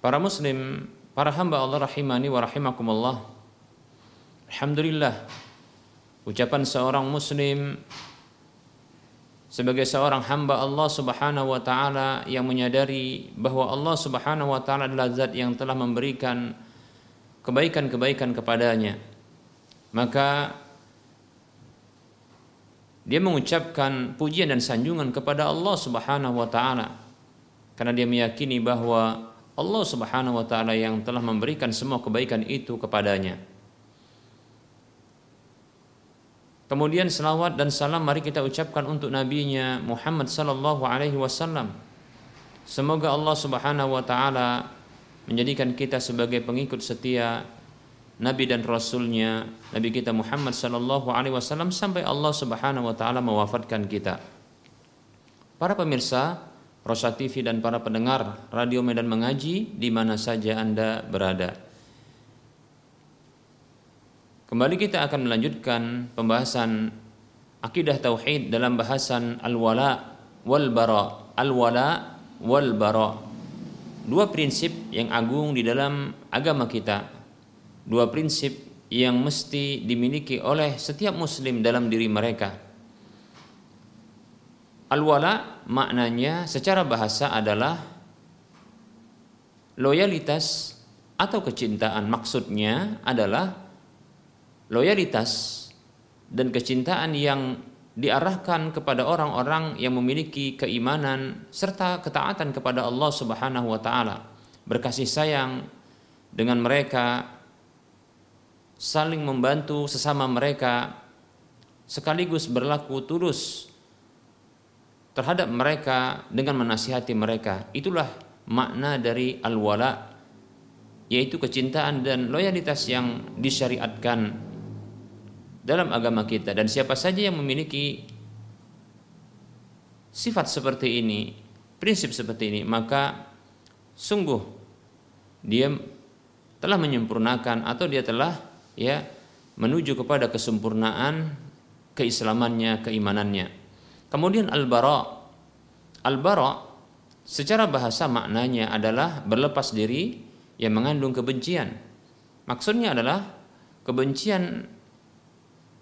Para muslim, para hamba Allah rahimani wa rahimakumullah. Alhamdulillah. Ucapan seorang muslim sebagai seorang hamba Allah Subhanahu wa taala yang menyadari bahwa Allah Subhanahu wa taala adalah zat yang telah memberikan kebaikan-kebaikan kepadanya. Maka dia mengucapkan pujian dan sanjungan kepada Allah Subhanahu wa taala karena dia meyakini bahwa Allah Subhanahu wa taala yang telah memberikan semua kebaikan itu kepadanya. Kemudian selawat dan salam mari kita ucapkan untuk nabinya Muhammad sallallahu alaihi wasallam. Semoga Allah Subhanahu wa taala menjadikan kita sebagai pengikut setia Nabi dan Rasulnya Nabi kita Muhammad sallallahu alaihi wasallam sampai Allah Subhanahu wa taala mewafatkan kita. Para pemirsa, Rosa TV dan para pendengar Radio Medan Mengaji di mana saja Anda berada. Kembali kita akan melanjutkan pembahasan akidah tauhid dalam bahasan al-wala wal bara. Al-wala wal bara. Dua prinsip yang agung di dalam agama kita. Dua prinsip yang mesti dimiliki oleh setiap muslim dalam diri mereka Al-wala maknanya secara bahasa adalah loyalitas atau kecintaan. Maksudnya adalah loyalitas dan kecintaan yang diarahkan kepada orang-orang yang memiliki keimanan serta ketaatan kepada Allah Subhanahu wa taala. Berkasih sayang dengan mereka, saling membantu sesama mereka, sekaligus berlaku tulus terhadap mereka dengan menasihati mereka. Itulah makna dari al-wala yaitu kecintaan dan loyalitas yang disyariatkan dalam agama kita dan siapa saja yang memiliki sifat seperti ini, prinsip seperti ini, maka sungguh dia telah menyempurnakan atau dia telah ya menuju kepada kesempurnaan keislamannya, keimanannya. Kemudian al-bara. Al-bara secara bahasa maknanya adalah berlepas diri yang mengandung kebencian. Maksudnya adalah kebencian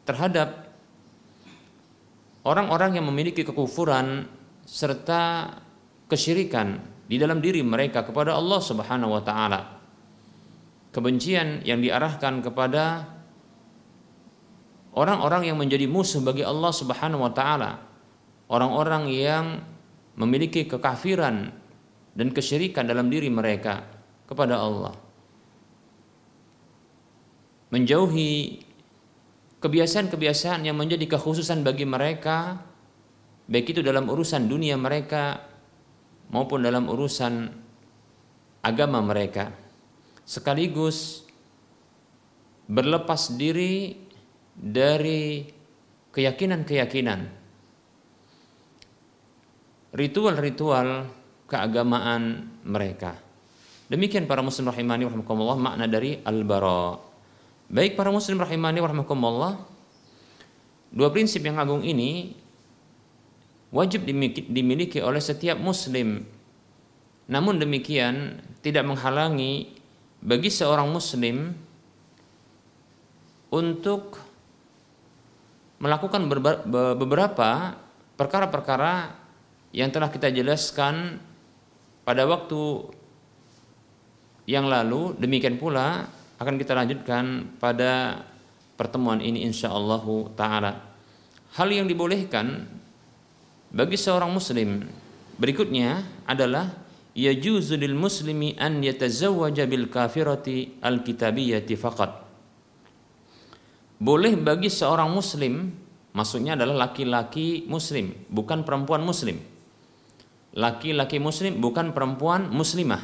terhadap orang-orang yang memiliki kekufuran serta kesyirikan di dalam diri mereka kepada Allah Subhanahu wa taala. Kebencian yang diarahkan kepada orang-orang yang menjadi musuh bagi Allah Subhanahu wa taala orang-orang yang memiliki kekafiran dan kesyirikan dalam diri mereka kepada Allah. Menjauhi kebiasaan-kebiasaan yang menjadi kekhususan bagi mereka baik itu dalam urusan dunia mereka maupun dalam urusan agama mereka sekaligus berlepas diri dari keyakinan-keyakinan ritual-ritual keagamaan mereka demikian para muslim rahimani rahimakumullah makna dari al-bara baik para muslim rahimani rahimakumullah dua prinsip yang agung ini wajib dimiliki oleh setiap muslim. Namun demikian tidak menghalangi bagi seorang muslim untuk melakukan beberapa perkara-perkara yang telah kita jelaskan pada waktu yang lalu demikian pula akan kita lanjutkan pada pertemuan ini insyaallah taala. Hal yang dibolehkan bagi seorang muslim berikutnya adalah yajuzu lil muslimi an yatazawwaja bil kafirati al kitabiyyati faqat. Boleh bagi seorang muslim maksudnya adalah laki-laki muslim bukan perempuan muslim laki-laki muslim bukan perempuan muslimah.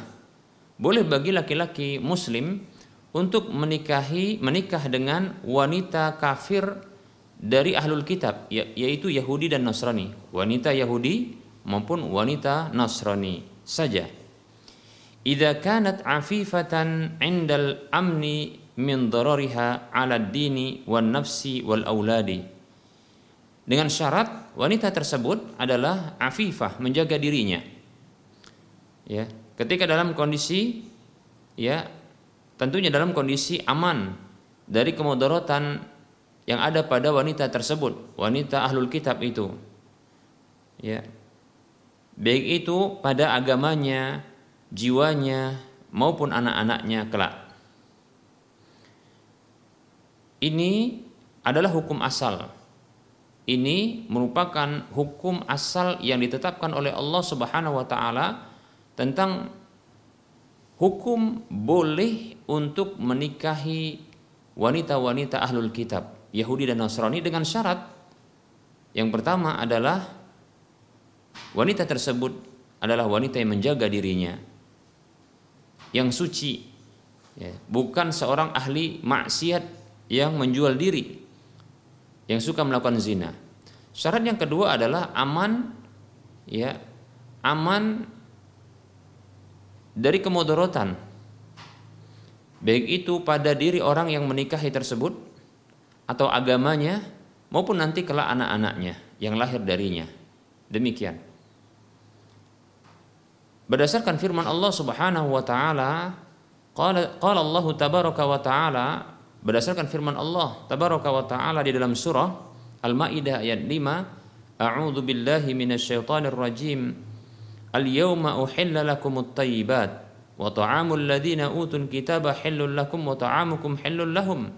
Boleh bagi laki-laki muslim untuk menikahi menikah dengan wanita kafir dari ahlul kitab ya, yaitu Yahudi dan Nasrani. Wanita Yahudi maupun wanita Nasrani saja. Idza kanat afifatan indal amni min darariha ala dini wan nafsi wal auladi dengan syarat wanita tersebut adalah afifah menjaga dirinya ya ketika dalam kondisi ya tentunya dalam kondisi aman dari kemudaratan yang ada pada wanita tersebut, wanita ahlul kitab itu. Ya. Baik itu pada agamanya, jiwanya maupun anak-anaknya kelak. Ini adalah hukum asal. Ini merupakan hukum asal yang ditetapkan oleh Allah Subhanahu wa taala tentang hukum boleh untuk menikahi wanita-wanita ahlul kitab Yahudi dan Nasrani dengan syarat yang pertama adalah wanita tersebut adalah wanita yang menjaga dirinya yang suci ya, bukan seorang ahli maksiat yang menjual diri yang suka melakukan zina syarat yang kedua adalah aman ya aman dari kemodorotan baik itu pada diri orang yang menikahi tersebut atau agamanya maupun nanti kelak anak-anaknya yang lahir darinya. Demikian. Berdasarkan firman Allah Subhanahu wa taala, qala qala Allah tabaraka wa taala berdasarkan firman Allah tabaraka wa taala di dalam surah Al-Maidah ayat 5, A'udzu billahi minasyaitonir rajim. Al-yawma uhilla lakumut thayyibat wa ta'amul ladzina utul kitaba hillul lakum wa ta'amukum hillul lahum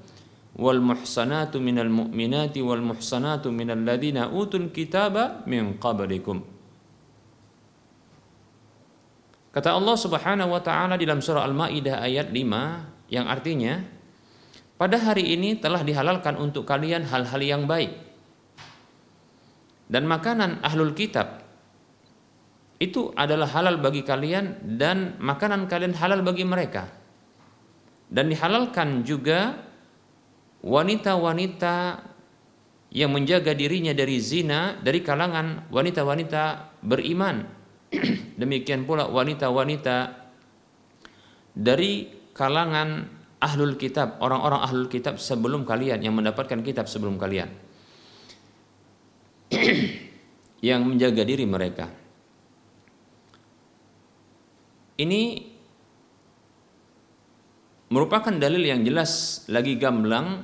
wal muhsanatu minal mu'minati wal muhsanatu minal ladina utul kitaba min qablikum. Kata Allah Subhanahu wa taala dalam surah Al-Maidah ayat 5 yang artinya pada hari ini telah dihalalkan untuk kalian hal-hal yang baik dan makanan ahlul kitab itu adalah halal bagi kalian dan makanan kalian halal bagi mereka dan dihalalkan juga wanita-wanita yang menjaga dirinya dari zina dari kalangan wanita-wanita beriman. Demikian pula wanita-wanita dari kalangan ahlul kitab, orang-orang ahlul kitab sebelum kalian yang mendapatkan kitab sebelum kalian. yang menjaga diri mereka. Ini merupakan dalil yang jelas lagi gamblang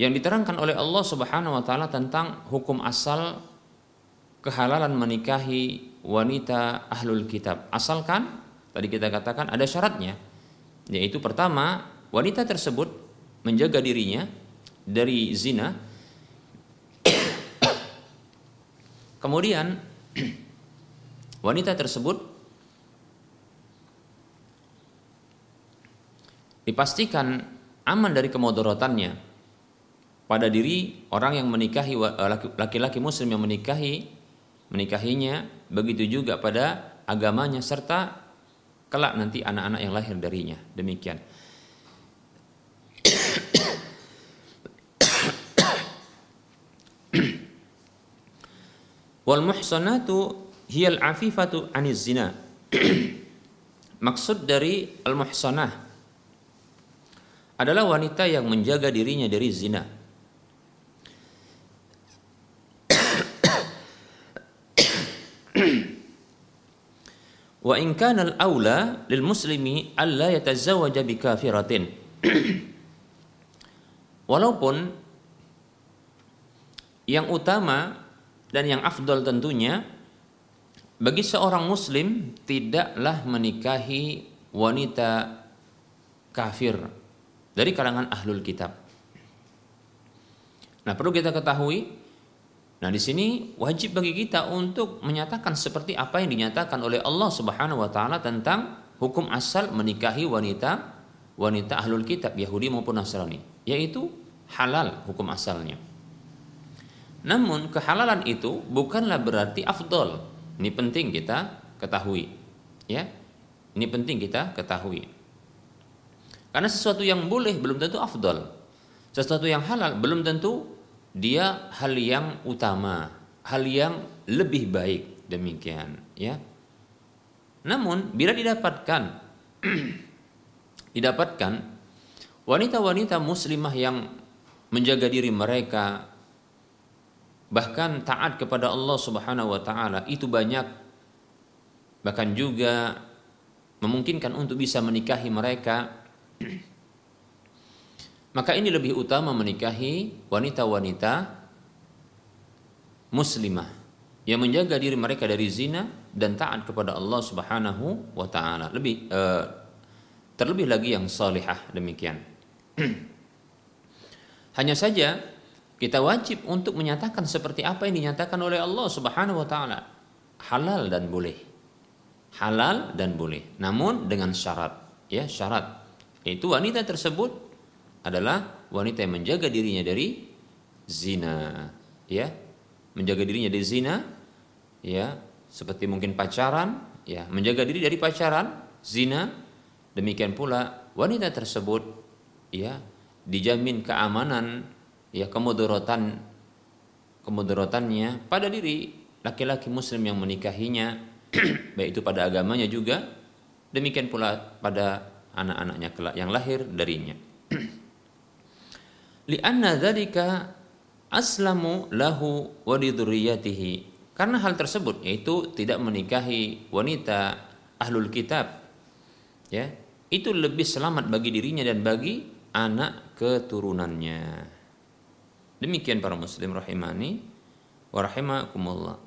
yang diterangkan oleh Allah Subhanahu wa taala tentang hukum asal kehalalan menikahi wanita ahlul kitab. Asalkan tadi kita katakan ada syaratnya yaitu pertama wanita tersebut menjaga dirinya dari zina. Kemudian wanita tersebut dipastikan aman dari kemodorotannya pada diri orang yang menikahi laki-laki muslim yang menikahi menikahinya begitu juga pada agamanya serta kelak nanti anak-anak yang lahir darinya. Demikian. Wal muhsanatu hiyal afifatu aniz zina. Maksud dari al muhsanah adalah wanita yang menjaga dirinya dari zina wa in kana al-aula lil muslimi alla yatazawwaja bi kafiratin walaupun yang utama dan yang afdol tentunya bagi seorang muslim tidaklah menikahi wanita kafir dari kalangan ahlul kitab. Nah, perlu kita ketahui Nah, di sini wajib bagi kita untuk menyatakan seperti apa yang dinyatakan oleh Allah Subhanahu wa taala tentang hukum asal menikahi wanita wanita ahlul kitab Yahudi maupun Nasrani, yaitu halal hukum asalnya. Namun kehalalan itu bukanlah berarti afdol. Ini penting kita ketahui. Ya. Ini penting kita ketahui. Karena sesuatu yang boleh belum tentu afdol. Sesuatu yang halal belum tentu dia hal yang utama, hal yang lebih baik demikian, ya. Namun bila didapatkan didapatkan wanita-wanita muslimah yang menjaga diri mereka bahkan taat kepada Allah Subhanahu wa taala itu banyak bahkan juga memungkinkan untuk bisa menikahi mereka maka ini lebih utama menikahi wanita-wanita muslimah yang menjaga diri mereka dari zina dan taat kepada Allah Subhanahu wa taala. Lebih uh, terlebih lagi yang salihah demikian. Hanya saja kita wajib untuk menyatakan seperti apa yang dinyatakan oleh Allah Subhanahu wa taala. Halal dan boleh. Halal dan boleh. Namun dengan syarat, ya, syarat. Itu wanita tersebut adalah wanita yang menjaga dirinya dari zina, ya, menjaga dirinya dari zina, ya, seperti mungkin pacaran, ya, menjaga diri dari pacaran, zina, demikian pula wanita tersebut, ya, dijamin keamanan, ya, kemudaratan, kemudaratannya pada diri laki-laki muslim yang menikahinya, baik itu pada agamanya juga, demikian pula pada anak-anaknya yang lahir darinya. Li'anna dzalika aslamu lahu wa Karena hal tersebut yaitu tidak menikahi wanita ahlul kitab ya, itu lebih selamat bagi dirinya dan bagi anak keturunannya. Demikian para muslim rahimani wa rahimakumullah.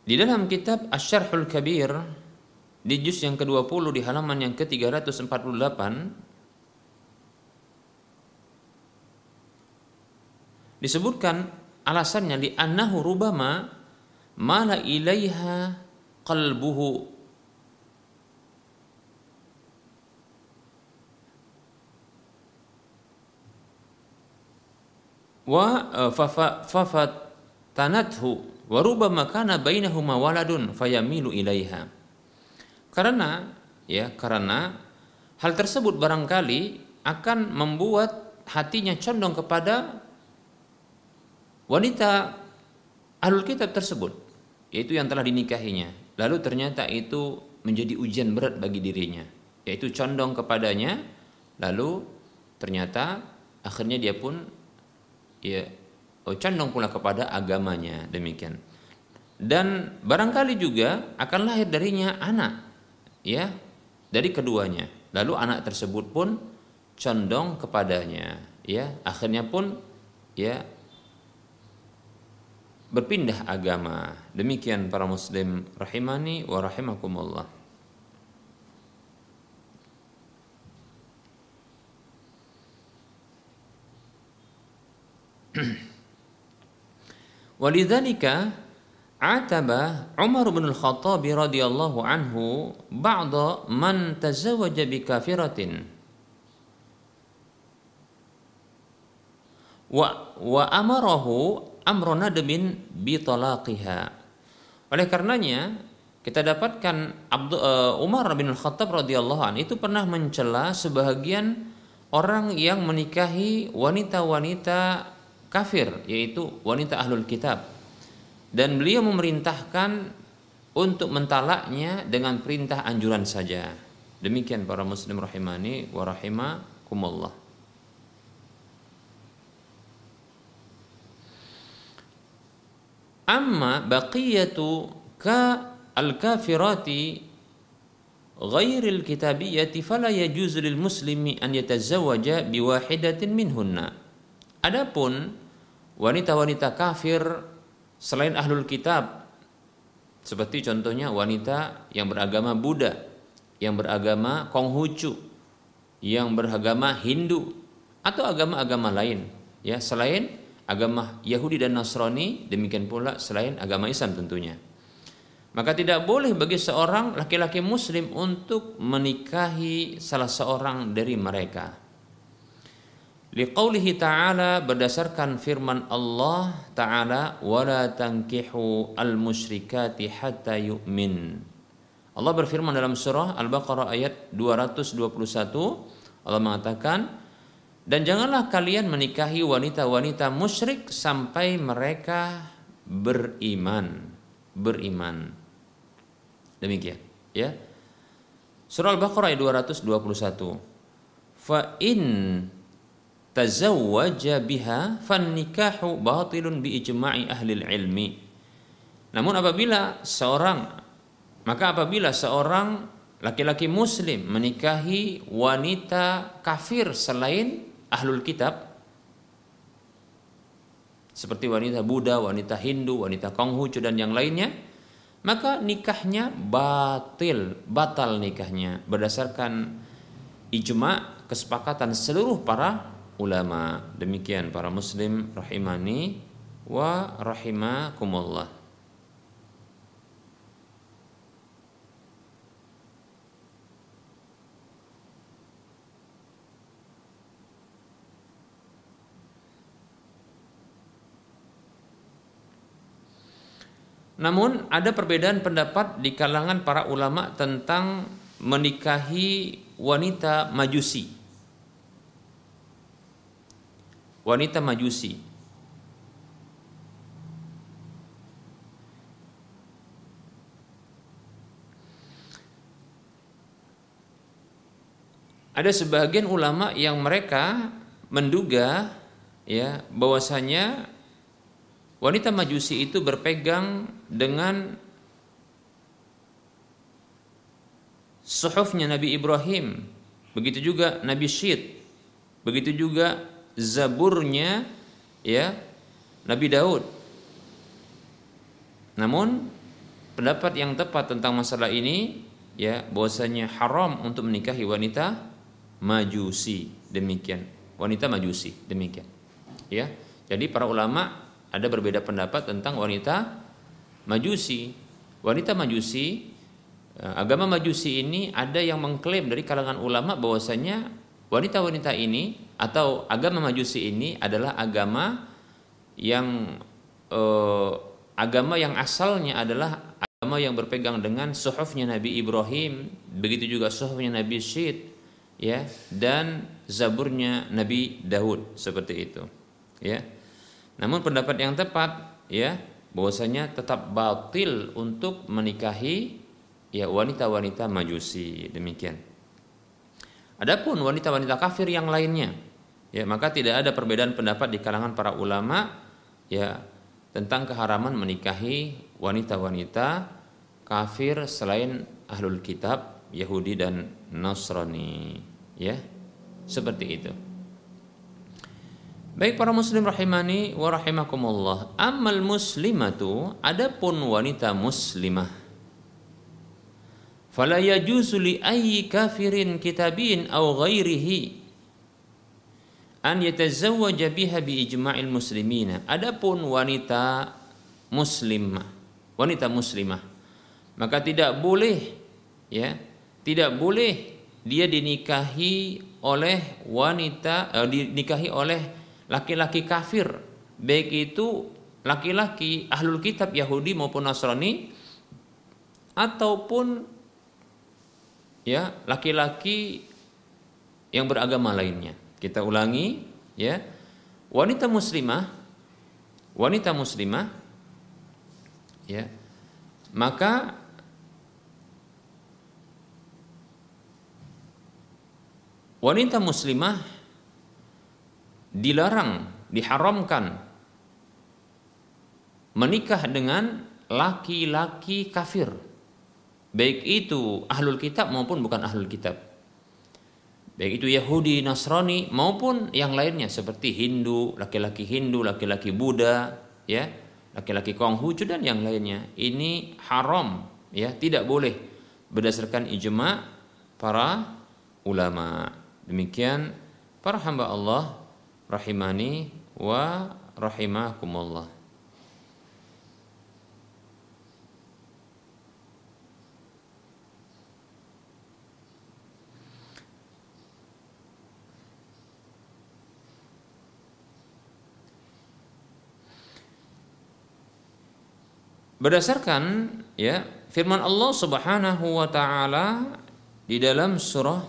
Di dalam kitab Asy-Syarhul Kabir di juz yang ke-20 di halaman yang ke-348 disebutkan alasannya di annahu rubama mala ilaiha qalbuhu. Wa eh, fafatanathu wa rubama kana bainahuma waladun fayamilu ilaiha. Karena ya karena hal tersebut barangkali akan membuat hatinya condong kepada wanita ahlul kitab tersebut yaitu yang telah dinikahinya. Lalu ternyata itu menjadi ujian berat bagi dirinya yaitu condong kepadanya. Lalu ternyata akhirnya dia pun ya oh, condong pula kepada agamanya demikian. Dan barangkali juga akan lahir darinya anak ya dari keduanya. Lalu anak tersebut pun condong kepadanya ya. Akhirnya pun ya berpindah agama. Demikian para muslim rahimani wa rahimakumullah. Walidzalika ataba Umar bin Al-Khattab radhiyallahu anhu ba'da man tazawwaja bi kafiratin wa wa amarahu amrun nadmin bi talaqiha. Oleh karenanya kita dapatkan Abdul uh, Umar bin Khattab radhiyallahu an itu pernah mencela sebahagian orang yang menikahi wanita-wanita kafir yaitu wanita ahlul kitab. Dan beliau memerintahkan untuk mentalaknya dengan perintah anjuran saja. Demikian para muslim rahimani wa rahimakumullah amma baqiyatu ka al-kafirati غير الكتابية فلا يجوز للمسلم أن يتزوج بواحدة منهن adapun wanita-wanita kafir selain ahlul kitab seperti contohnya wanita yang beragama Buddha yang beragama Konghucu yang beragama Hindu atau agama-agama lain ya selain agama Yahudi dan Nasrani demikian pula selain agama Islam tentunya. Maka tidak boleh bagi seorang laki-laki muslim untuk menikahi salah seorang dari mereka. Liqaulihi ta'ala berdasarkan firman Allah ta'ala wala tankihu al-musyrikati hatta yu'min. Allah berfirman dalam surah Al-Baqarah ayat 221 Allah mengatakan dan janganlah kalian menikahi wanita-wanita musyrik sampai mereka beriman beriman Demikian, ya. Surah Al-Baqarah ayat 221. Fa in tazawwaja biha fan nikahu batilun bi ijma'i ahli ilmi. Namun apabila seorang maka apabila seorang laki-laki muslim menikahi wanita kafir selain ahlul kitab seperti wanita Buddha, wanita Hindu, wanita Konghucu dan yang lainnya maka nikahnya batil, batal nikahnya berdasarkan ijma kesepakatan seluruh para ulama. Demikian para muslim rahimani wa rahimakumullah. Namun ada perbedaan pendapat di kalangan para ulama tentang menikahi wanita majusi. Wanita majusi. Ada sebagian ulama yang mereka menduga ya bahwasanya Wanita Majusi itu berpegang dengan suhufnya Nabi Ibrahim, begitu juga Nabi Syed, begitu juga Zaburnya ya Nabi Daud. Namun pendapat yang tepat tentang masalah ini ya bahwasanya haram untuk menikahi wanita Majusi demikian, wanita Majusi demikian. Ya. Jadi para ulama ada berbeda pendapat tentang wanita majusi. Wanita majusi, eh, agama majusi ini ada yang mengklaim dari kalangan ulama bahwasanya wanita-wanita ini atau agama majusi ini adalah agama yang eh, agama yang asalnya adalah agama yang berpegang dengan suhufnya Nabi Ibrahim, begitu juga suhufnya Nabi Syed, ya, dan zaburnya Nabi Daud seperti itu, ya. Namun pendapat yang tepat ya bahwasanya tetap batil untuk menikahi ya wanita-wanita majusi demikian. Adapun wanita-wanita kafir yang lainnya ya maka tidak ada perbedaan pendapat di kalangan para ulama ya tentang keharaman menikahi wanita-wanita kafir selain ahlul kitab Yahudi dan Nasrani ya seperti itu. Baik para muslim rahimani wa rahimakumullah. Amal muslimatu adapun wanita muslimah. Fala yajuzu li ayyi kafirin kitabin aw ghairihi an yatazawwaja biha bi ijma'il muslimina. Adapun wanita muslimah, wanita muslimah, maka tidak boleh ya, tidak boleh dia dinikahi oleh wanita eh, dinikahi oleh laki-laki kafir, baik itu laki-laki ahlul kitab Yahudi maupun Nasrani ataupun ya laki-laki yang beragama lainnya. Kita ulangi ya. Wanita muslimah wanita muslimah ya maka wanita muslimah dilarang, diharamkan menikah dengan laki-laki kafir. Baik itu ahlul kitab maupun bukan ahlul kitab. Baik itu Yahudi, Nasrani maupun yang lainnya seperti Hindu, laki-laki Hindu, laki-laki Buddha, ya, laki-laki Konghucu dan yang lainnya. Ini haram, ya, tidak boleh berdasarkan ijma para ulama. Demikian para hamba Allah rahimani wa rahimakumullah. Berdasarkan ya firman Allah Subhanahu wa taala di dalam surah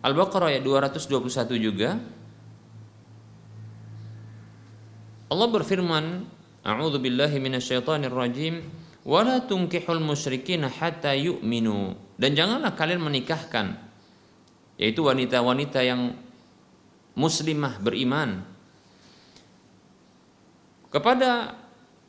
Al-Baqarah ayat 221 juga Allah berfirman A'udzu billahi minasyaitonir rajim wala tunkihul musyrikin hatta yu'minu dan janganlah kalian menikahkan yaitu wanita-wanita yang muslimah beriman kepada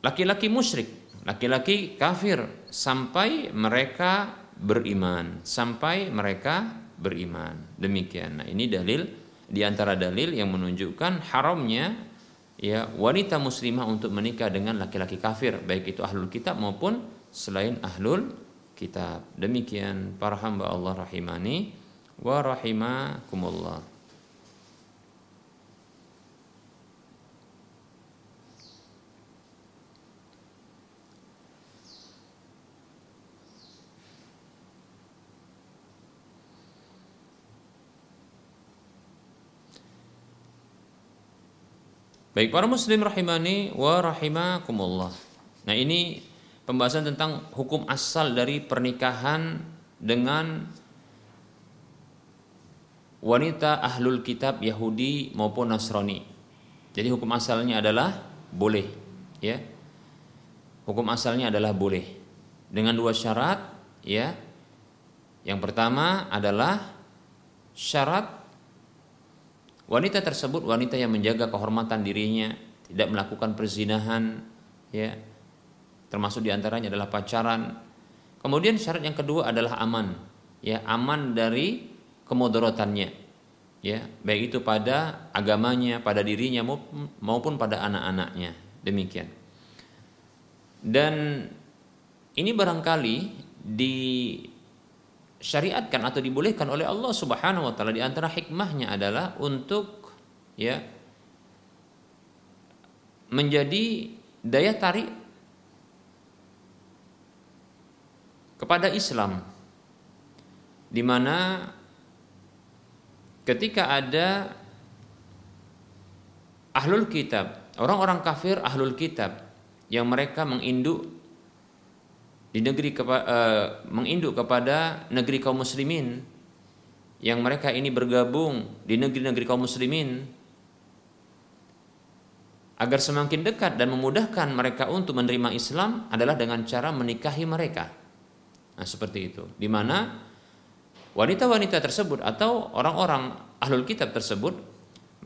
laki-laki musyrik, laki-laki kafir sampai mereka beriman, sampai mereka beriman. Demikian. Nah, ini dalil di antara dalil yang menunjukkan haramnya ya wanita muslimah untuk menikah dengan laki-laki kafir, baik itu ahlul kitab maupun selain ahlul kitab. Demikian para hamba Allah rahimani wa rahimakumullah. Baik para muslim rahimani wa rahimakumullah. Nah, ini pembahasan tentang hukum asal dari pernikahan dengan wanita ahlul kitab Yahudi maupun Nasrani. Jadi hukum asalnya adalah boleh, ya. Hukum asalnya adalah boleh dengan dua syarat, ya. Yang pertama adalah syarat Wanita tersebut wanita yang menjaga kehormatan dirinya, tidak melakukan perzinahan, ya. Termasuk di antaranya adalah pacaran. Kemudian syarat yang kedua adalah aman, ya, aman dari kemudorotannya, ya, baik itu pada agamanya, pada dirinya maupun pada anak-anaknya. Demikian. Dan ini barangkali di syariatkan atau dibolehkan oleh Allah Subhanahu wa taala. Di antara hikmahnya adalah untuk ya menjadi daya tarik kepada Islam. Di mana ketika ada ahlul kitab, orang-orang kafir ahlul kitab yang mereka menginduk di negeri kepa, uh, menginduk kepada negeri kaum muslimin yang mereka ini bergabung di negeri-negeri kaum muslimin agar semakin dekat dan memudahkan mereka untuk menerima Islam adalah dengan cara menikahi mereka. Nah, seperti itu. Di mana wanita-wanita tersebut atau orang-orang ahlul kitab tersebut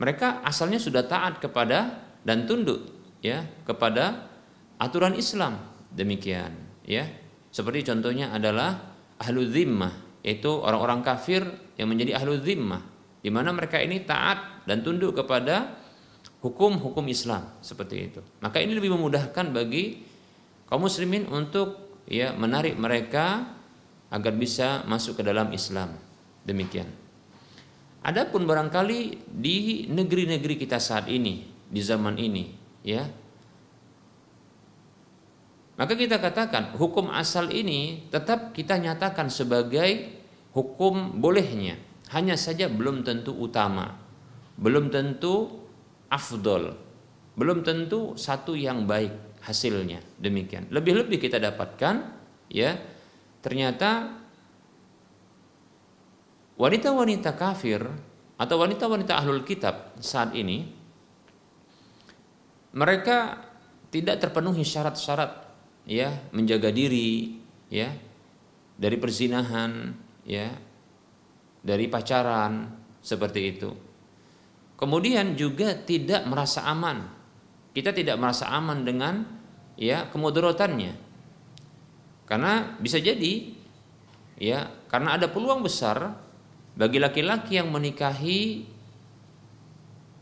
mereka asalnya sudah taat kepada dan tunduk ya kepada aturan Islam. Demikian ya. Seperti contohnya adalah ahlu zimmah itu orang-orang kafir yang menjadi ahlu zimmah di mana mereka ini taat dan tunduk kepada hukum-hukum Islam seperti itu. Maka ini lebih memudahkan bagi kaum muslimin untuk ya menarik mereka agar bisa masuk ke dalam Islam. Demikian. Adapun barangkali di negeri-negeri kita saat ini di zaman ini ya maka kita katakan hukum asal ini tetap kita nyatakan sebagai hukum bolehnya. Hanya saja belum tentu utama. Belum tentu afdol. Belum tentu satu yang baik hasilnya. Demikian. Lebih-lebih kita dapatkan ya ternyata wanita-wanita kafir atau wanita-wanita ahlul kitab saat ini mereka tidak terpenuhi syarat-syarat ya menjaga diri ya dari perzinahan ya dari pacaran seperti itu. Kemudian juga tidak merasa aman. Kita tidak merasa aman dengan ya kemudorotannya. Karena bisa jadi ya karena ada peluang besar bagi laki-laki yang menikahi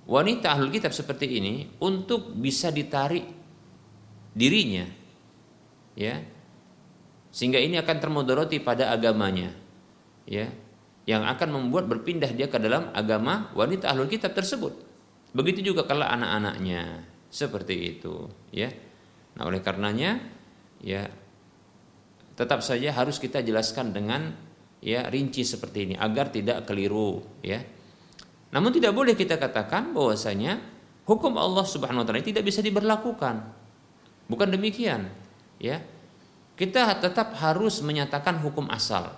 wanita ahlul kitab seperti ini untuk bisa ditarik dirinya ya. Sehingga ini akan termodoroti pada agamanya. Ya. Yang akan membuat berpindah dia ke dalam agama wanita ahlul kitab tersebut. Begitu juga kalau anak-anaknya. Seperti itu. Ya. Nah oleh karenanya ya tetap saja harus kita jelaskan dengan ya rinci seperti ini agar tidak keliru ya. Namun tidak boleh kita katakan bahwasanya hukum Allah Subhanahu wa taala tidak bisa diberlakukan. Bukan demikian ya. Kita tetap harus menyatakan hukum asal.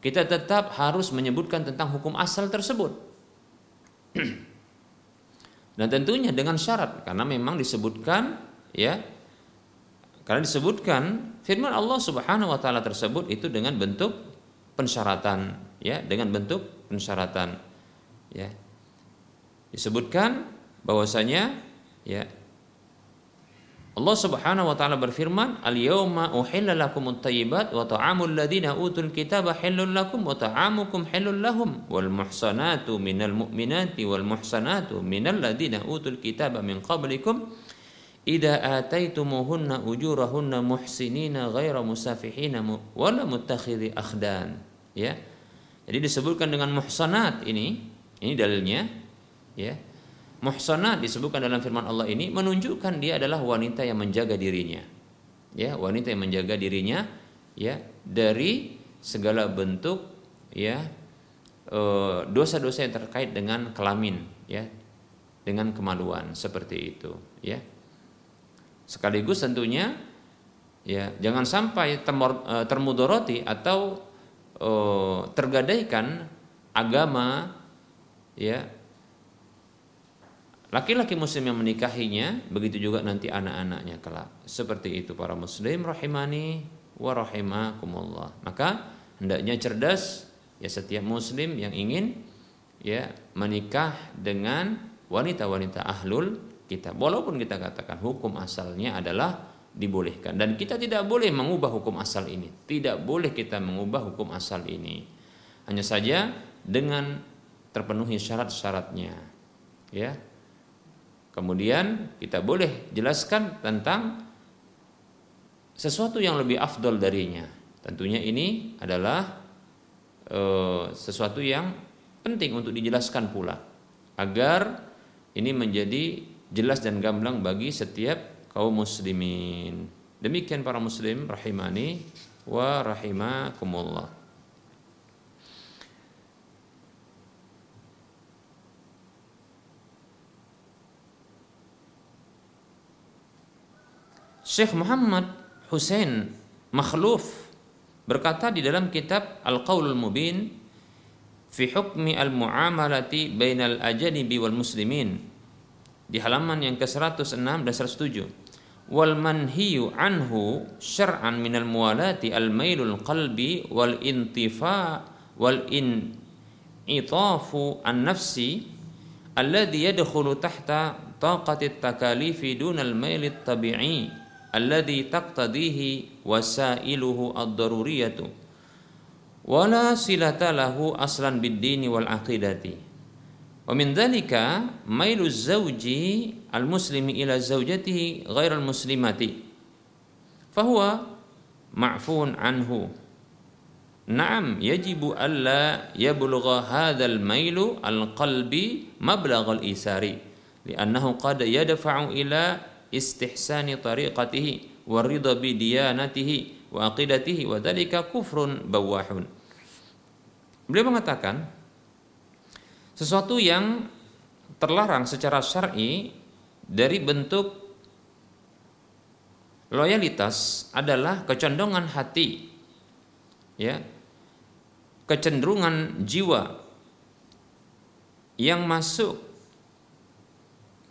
Kita tetap harus menyebutkan tentang hukum asal tersebut. Dan tentunya dengan syarat karena memang disebutkan ya karena disebutkan firman Allah Subhanahu wa taala tersebut itu dengan bentuk pensyaratan ya dengan bentuk pensyaratan ya. Disebutkan bahwasanya ya Allah Subhanahu wa taala berfirman, "Al-yauma uhilla lakumut thayyibat wa ta'amul ladzina utul kitaba halal lakum wa ta'amukum halal lahum wal muhsanatu minal mu'minati wal muhsanatu minal ladzina utul kitaba min qablikum idza ataitumuhunna ujurahunna muhsinina ghaira musafihina wala muttakhidhi akhdan." ya jadi disebutkan dengan muhsanat ini ini dalilnya ya muhsanat disebutkan dalam firman Allah ini menunjukkan dia adalah wanita yang menjaga dirinya. Ya wanita yang menjaga dirinya ya dari segala bentuk ya eh, dosa-dosa yang terkait dengan kelamin ya dengan kemaluan seperti itu ya. Sekaligus tentunya ya jangan sampai eh, termudoroti atau oh, tergadaikan agama ya laki-laki muslim yang menikahinya begitu juga nanti anak-anaknya kelak. Seperti itu para muslim rahimani wa rahimakumullah. Maka hendaknya cerdas ya setiap muslim yang ingin ya menikah dengan wanita-wanita ahlul kita walaupun kita katakan hukum asalnya adalah dibolehkan. Dan kita tidak boleh mengubah hukum asal ini. Tidak boleh kita mengubah hukum asal ini. Hanya saja dengan terpenuhi syarat-syaratnya ya kemudian kita boleh jelaskan tentang sesuatu yang lebih afdol darinya tentunya ini adalah e, sesuatu yang penting untuk dijelaskan pula agar ini menjadi jelas dan gamblang bagi setiap kaum muslimin. Demikian para muslim rahimani wa rahimakumullah. Syekh Muhammad Hussein Makhluf berkata di dalam kitab Al-Qaulul Mubin fi hukmi al-muamalati bainal ajanibi wal muslimin. Di halaman yang ke-106 dan 107 wal manhiyu anhu syar'an minal muwalati al mailul qalbi wal intifa wal in itafu an nafsi alladhi yadkhulu tahta taqati takalifi dunal mail tabi'i alladhi taqtadihi wasailuhu ad-daruriyatu wala silata lahu aslan bid-dini wal aqidati Wa min dzalika mailu zauji al-muslimi ila zaujatihi ghairal muslimati. Fahuwa ma'fun anhu. Naam yajibu alla yablugha hadzal mailu al-qalbi mablagh al-isari li'annahu qad yadfa'u ila istihsani tariqatihi wa ridha bi diyanatihi wa aqidatihi wa dzalika kufrun bawahun. Beliau mengatakan sesuatu yang terlarang secara syar'i dari bentuk loyalitas adalah kecondongan hati ya kecenderungan jiwa yang masuk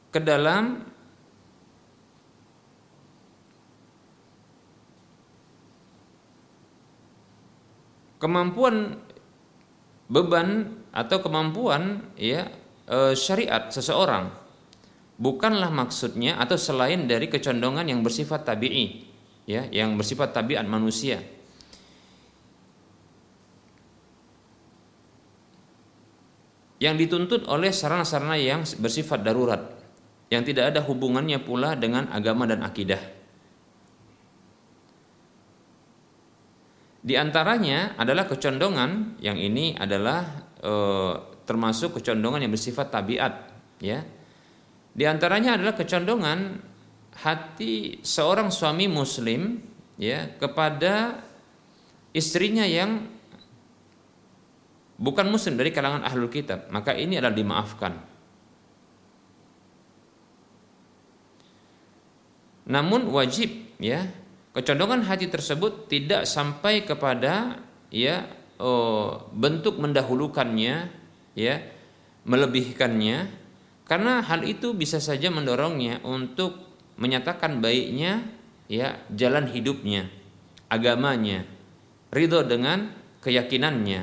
ke dalam kemampuan beban atau kemampuan ya e, syariat seseorang. Bukanlah maksudnya atau selain dari kecondongan yang bersifat tabii ya yang bersifat tabiat manusia. Yang dituntut oleh sarana-sarana yang bersifat darurat. Yang tidak ada hubungannya pula dengan agama dan akidah Di antaranya adalah kecondongan yang ini adalah e, termasuk kecondongan yang bersifat tabiat, ya. Di antaranya adalah kecondongan hati seorang suami muslim ya kepada istrinya yang bukan muslim dari kalangan ahlul kitab, maka ini adalah dimaafkan. Namun wajib ya Kecondongan hati tersebut tidak sampai kepada ya oh, bentuk mendahulukannya, ya melebihkannya, karena hal itu bisa saja mendorongnya untuk menyatakan baiknya ya jalan hidupnya, agamanya, ridho dengan keyakinannya,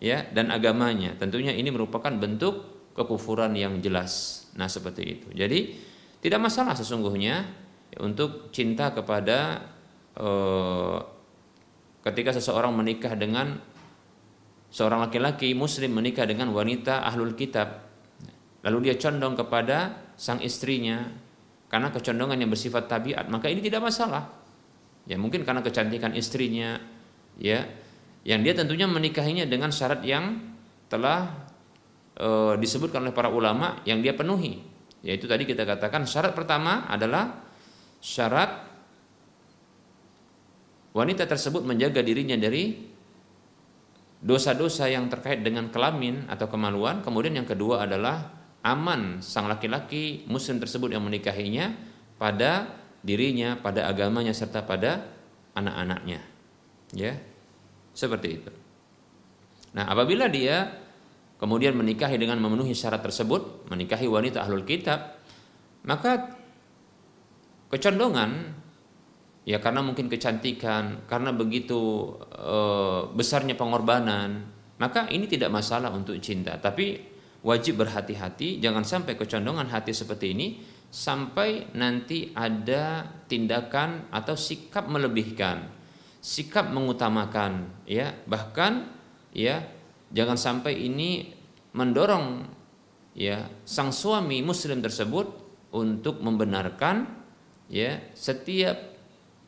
ya dan agamanya. Tentunya ini merupakan bentuk kekufuran yang jelas. Nah seperti itu. Jadi tidak masalah sesungguhnya untuk cinta kepada ketika seseorang menikah dengan seorang laki-laki muslim menikah dengan wanita ahlul kitab. Lalu dia condong kepada sang istrinya karena kecondongan yang bersifat tabiat. Maka ini tidak masalah. Ya mungkin karena kecantikan istrinya ya yang dia tentunya menikahinya dengan syarat yang telah e, disebutkan oleh para ulama yang dia penuhi. Yaitu tadi kita katakan syarat pertama adalah syarat wanita tersebut menjaga dirinya dari dosa-dosa yang terkait dengan kelamin atau kemaluan. Kemudian yang kedua adalah aman sang laki-laki muslim tersebut yang menikahinya pada dirinya, pada agamanya serta pada anak-anaknya. Ya. Seperti itu. Nah, apabila dia kemudian menikahi dengan memenuhi syarat tersebut, menikahi wanita ahlul kitab, maka kecondongan ya karena mungkin kecantikan, karena begitu e, besarnya pengorbanan, maka ini tidak masalah untuk cinta. Tapi wajib berhati-hati, jangan sampai kecondongan hati seperti ini sampai nanti ada tindakan atau sikap melebihkan, sikap mengutamakan, ya bahkan ya jangan sampai ini mendorong ya sang suami muslim tersebut untuk membenarkan ya setiap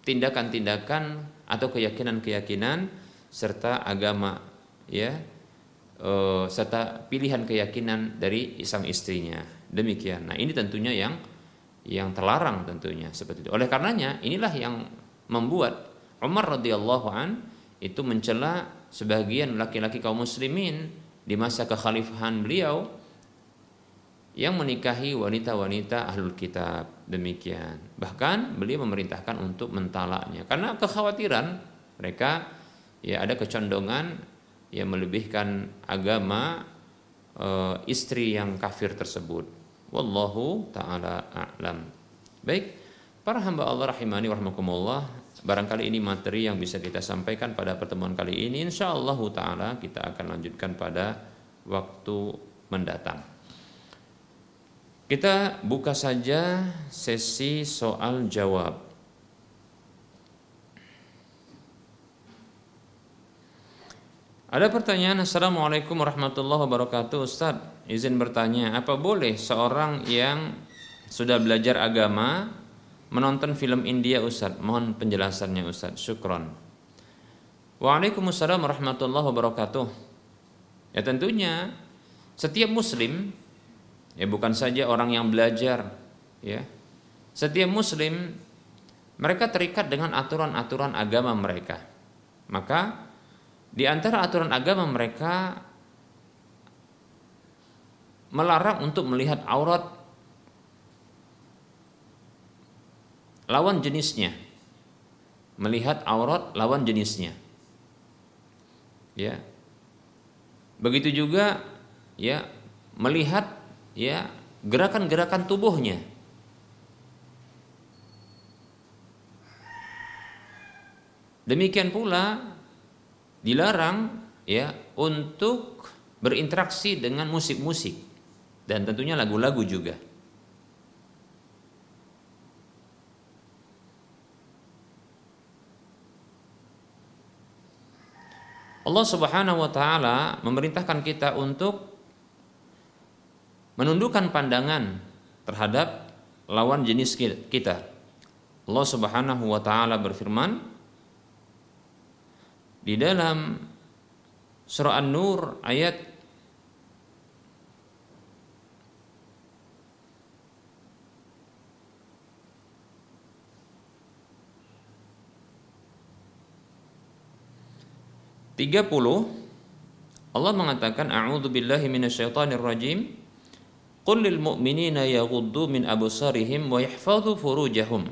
tindakan-tindakan atau keyakinan-keyakinan serta agama ya e, serta pilihan keyakinan dari sang istrinya. Demikian. Nah ini tentunya yang yang terlarang tentunya seperti itu. Oleh karenanya inilah yang membuat Umar radhiyallahu an itu mencela sebagian laki-laki kaum muslimin di masa kekhalifahan beliau yang menikahi wanita-wanita ahlul kitab. Demikian. Bahkan beliau memerintahkan untuk mentalaknya. Karena kekhawatiran mereka ya ada kecondongan yang melebihkan agama e, istri yang kafir tersebut. Wallahu taala a'lam. Baik. Para hamba Allah rahimani warahmatullah barangkali ini materi yang bisa kita sampaikan pada pertemuan kali ini. Insyaallah taala kita akan lanjutkan pada waktu mendatang kita buka saja sesi soal jawab. Ada pertanyaan Assalamualaikum warahmatullahi wabarakatuh. Ustaz izin bertanya Apa boleh seorang yang sudah belajar agama Menonton film India Ustaz? Mohon penjelasannya Ustaz. Syukron. Waalaikumsalam warahmatullahi wabarakatuh. Ya tentunya Setiap muslim Ya bukan saja orang yang belajar, ya. Setiap muslim mereka terikat dengan aturan-aturan agama mereka. Maka di antara aturan agama mereka melarang untuk melihat aurat lawan jenisnya. Melihat aurat lawan jenisnya. Ya. Begitu juga ya melihat ya gerakan-gerakan tubuhnya. Demikian pula dilarang ya untuk berinteraksi dengan musik-musik dan tentunya lagu-lagu juga. Allah Subhanahu wa taala memerintahkan kita untuk menundukkan pandangan terhadap lawan jenis kita. Allah Subhanahu wa taala berfirman di dalam surah An-Nur ayat Tiga puluh Allah mengatakan A'udzu billahi minasyaitonir rajim Qul lil mu'minina yaghuddu min absarihim wa yahfadhu furujahum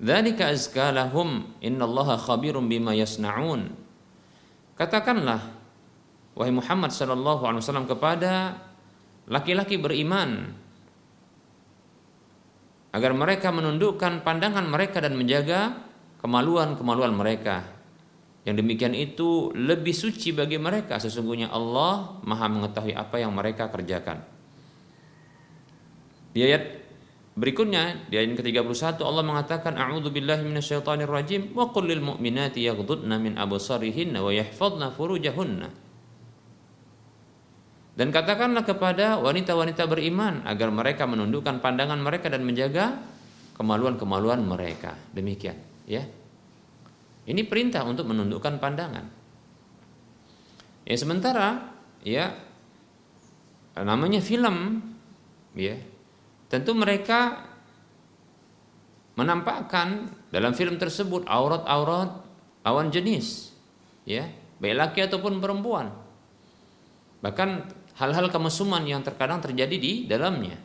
Dzalika azka lahum innallaha khabirum bima yasnaun Katakanlah wahai Muhammad sallallahu alaihi wasallam kepada laki-laki beriman agar mereka menundukkan pandangan mereka dan menjaga kemaluan-kemaluan mereka. Yang demikian itu lebih suci bagi mereka sesungguhnya Allah Maha mengetahui apa yang mereka kerjakan. Di ayat berikutnya di ayat ke-31 Allah mengatakan a'udzu billahi minasyaitonir rajim wa qul lil mu'minati yaghdudna min absarihinna wa yahfazna furujahunna. Dan katakanlah kepada wanita-wanita beriman agar mereka menundukkan pandangan mereka dan menjaga kemaluan-kemaluan mereka. Demikian ya ini perintah untuk menundukkan pandangan. Ya sementara ya namanya film ya tentu mereka menampakkan dalam film tersebut aurat-aurat lawan jenis ya baik laki ataupun perempuan. Bahkan hal-hal kemesuman yang terkadang terjadi di dalamnya.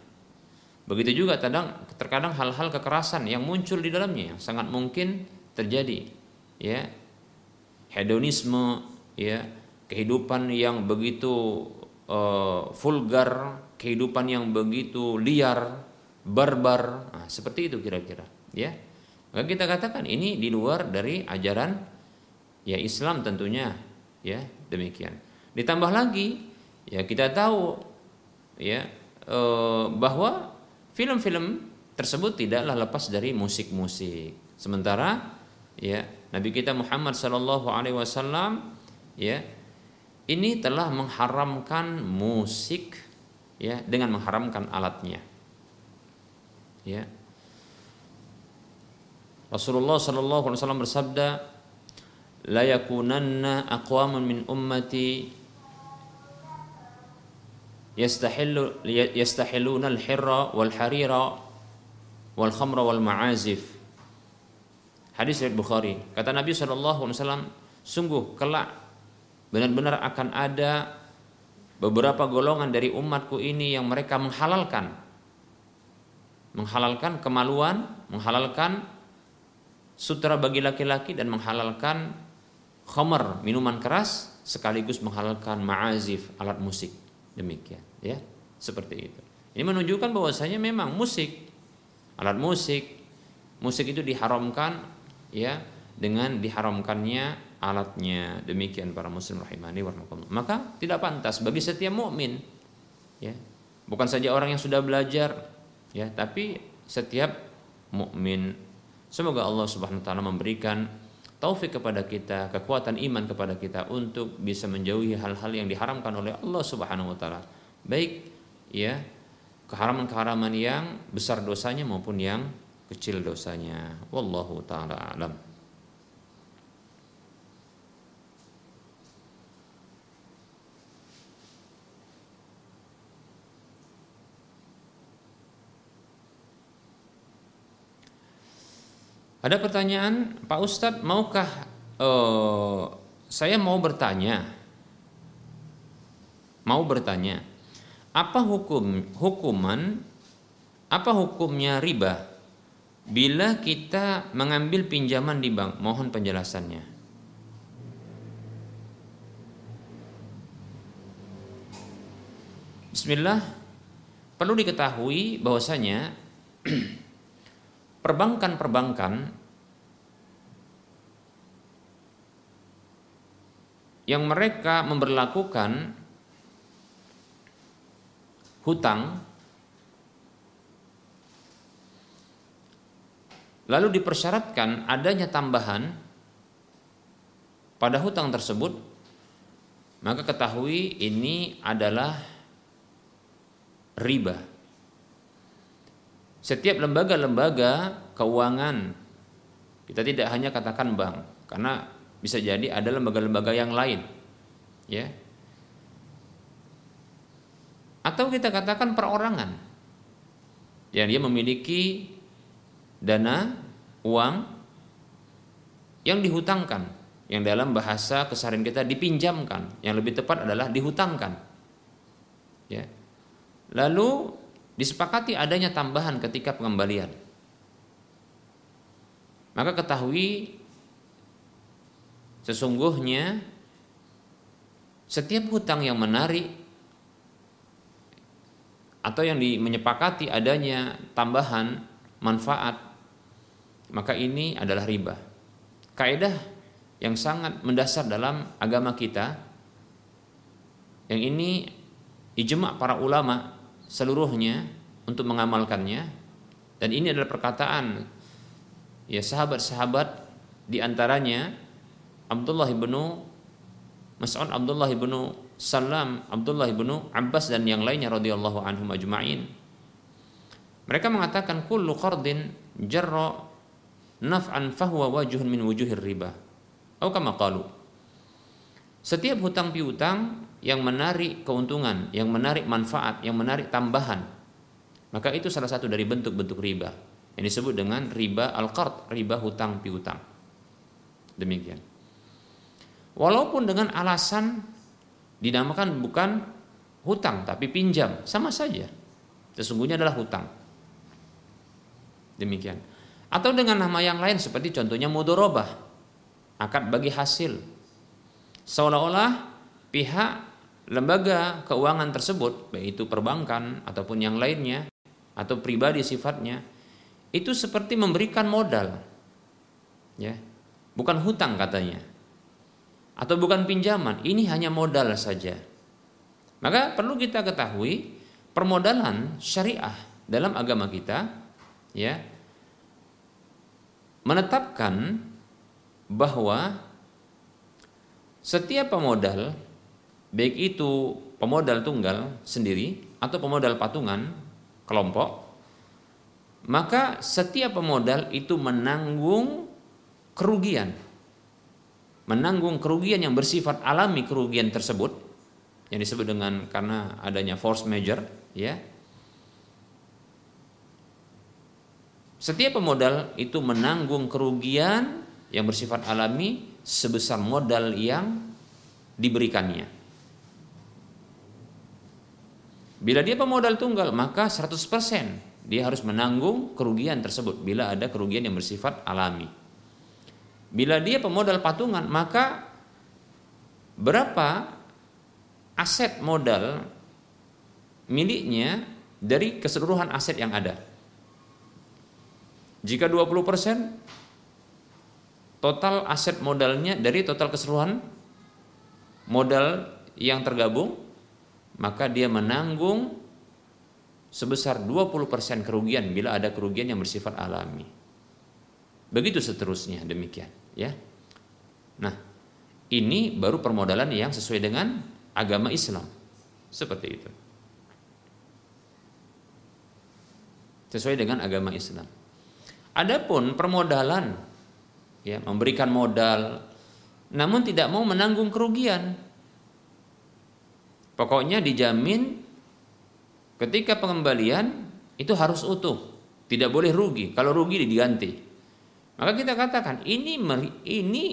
Begitu juga terkadang terkadang hal-hal kekerasan yang muncul di dalamnya yang sangat mungkin terjadi. Ya. Hedonisme, ya, kehidupan yang begitu uh, vulgar, kehidupan yang begitu liar, barbar. Nah, seperti itu kira-kira, ya. Maka kita katakan ini di luar dari ajaran ya Islam tentunya, ya, demikian. Ditambah lagi, ya kita tahu ya uh, bahwa Film-film tersebut tidaklah lepas dari musik-musik. Sementara ya Nabi kita Muhammad Shallallahu Alaihi Wasallam ya ini telah mengharamkan musik ya dengan mengharamkan alatnya. Ya. Rasulullah Shallallahu Alaihi Wasallam bersabda, "La yakunanna aqwamun min ummati yastahillu yastahilluna al-hirra wal harira wal khamra wal ma'azif. Hadis riwayat Bukhari. Kata Nabi wasallam, sungguh kelak benar-benar akan ada beberapa golongan dari umatku ini yang mereka menghalalkan menghalalkan kemaluan, menghalalkan sutra bagi laki-laki dan menghalalkan khamar, minuman keras sekaligus menghalalkan ma'azif, alat musik. Demikian, ya. Seperti itu. Ini menunjukkan bahwasanya memang musik, alat musik, musik itu diharamkan ya dengan diharamkannya alatnya. Demikian para muslim rahimani warahmatullah. Maka tidak pantas bagi setiap mukmin ya. Bukan saja orang yang sudah belajar ya, tapi setiap mukmin. Semoga Allah Subhanahu wa taala memberikan taufik kepada kita, kekuatan iman kepada kita untuk bisa menjauhi hal-hal yang diharamkan oleh Allah Subhanahu wa taala. Baik ya, keharaman-keharaman yang besar dosanya maupun yang kecil dosanya. Wallahu taala alam. Ada pertanyaan, Pak Ustadz, maukah uh, saya mau bertanya mau bertanya, apa hukum hukuman apa hukumnya riba bila kita mengambil pinjaman di bank? Mohon penjelasannya. Bismillah. Perlu diketahui bahwasanya perbankan-perbankan yang mereka memberlakukan hutang lalu dipersyaratkan adanya tambahan pada hutang tersebut maka ketahui ini adalah riba setiap lembaga-lembaga keuangan kita tidak hanya katakan bank karena bisa jadi ada lembaga-lembaga yang lain ya atau kita katakan perorangan. Yang dia memiliki dana, uang yang dihutangkan, yang dalam bahasa keseharian kita dipinjamkan, yang lebih tepat adalah dihutangkan. Ya. Lalu disepakati adanya tambahan ketika pengembalian. Maka ketahui sesungguhnya setiap hutang yang menarik atau yang menyepakati adanya tambahan manfaat maka ini adalah riba. Kaidah yang sangat mendasar dalam agama kita yang ini ijma para ulama seluruhnya untuk mengamalkannya dan ini adalah perkataan ya sahabat-sahabat di antaranya Abdullah ibnu Mas'ud Abdullah ibnu Salam, Abdullah ibnu Abbas dan yang lainnya radhiyallahu anhum ajma'in. Mereka mengatakan kullu qardin jarra naf'an fahuwa wajuhun min wujuhir riba. Atau kama qalu. Setiap hutang piutang yang menarik keuntungan, yang menarik manfaat, yang menarik tambahan, maka itu salah satu dari bentuk-bentuk riba. Yang disebut dengan riba al-qard, riba hutang piutang. Demikian. Walaupun dengan alasan dinamakan bukan hutang tapi pinjam, sama saja. Sesungguhnya adalah hutang. Demikian. Atau dengan nama yang lain seperti contohnya mudorobah, akad bagi hasil. Seolah-olah pihak lembaga keuangan tersebut, baik itu perbankan ataupun yang lainnya, atau pribadi sifatnya, itu seperti memberikan modal. Ya. Bukan hutang katanya atau bukan pinjaman, ini hanya modal saja. Maka perlu kita ketahui permodalan syariah dalam agama kita ya menetapkan bahwa setiap pemodal baik itu pemodal tunggal sendiri atau pemodal patungan kelompok maka setiap pemodal itu menanggung kerugian. Menanggung kerugian yang bersifat alami kerugian tersebut yang disebut dengan karena adanya force major ya setiap pemodal itu menanggung kerugian yang bersifat alami sebesar modal yang diberikannya bila dia pemodal tunggal maka 100% dia harus menanggung kerugian tersebut bila ada kerugian yang bersifat alami Bila dia pemodal patungan, maka berapa aset modal miliknya dari keseluruhan aset yang ada. Jika 20% total aset modalnya dari total keseluruhan modal yang tergabung, maka dia menanggung sebesar 20% kerugian bila ada kerugian yang bersifat alami. Begitu seterusnya demikian ya. Nah, ini baru permodalan yang sesuai dengan agama Islam. Seperti itu. Sesuai dengan agama Islam. Adapun permodalan ya, memberikan modal namun tidak mau menanggung kerugian. Pokoknya dijamin ketika pengembalian itu harus utuh, tidak boleh rugi. Kalau rugi diganti. Maka kita katakan ini ini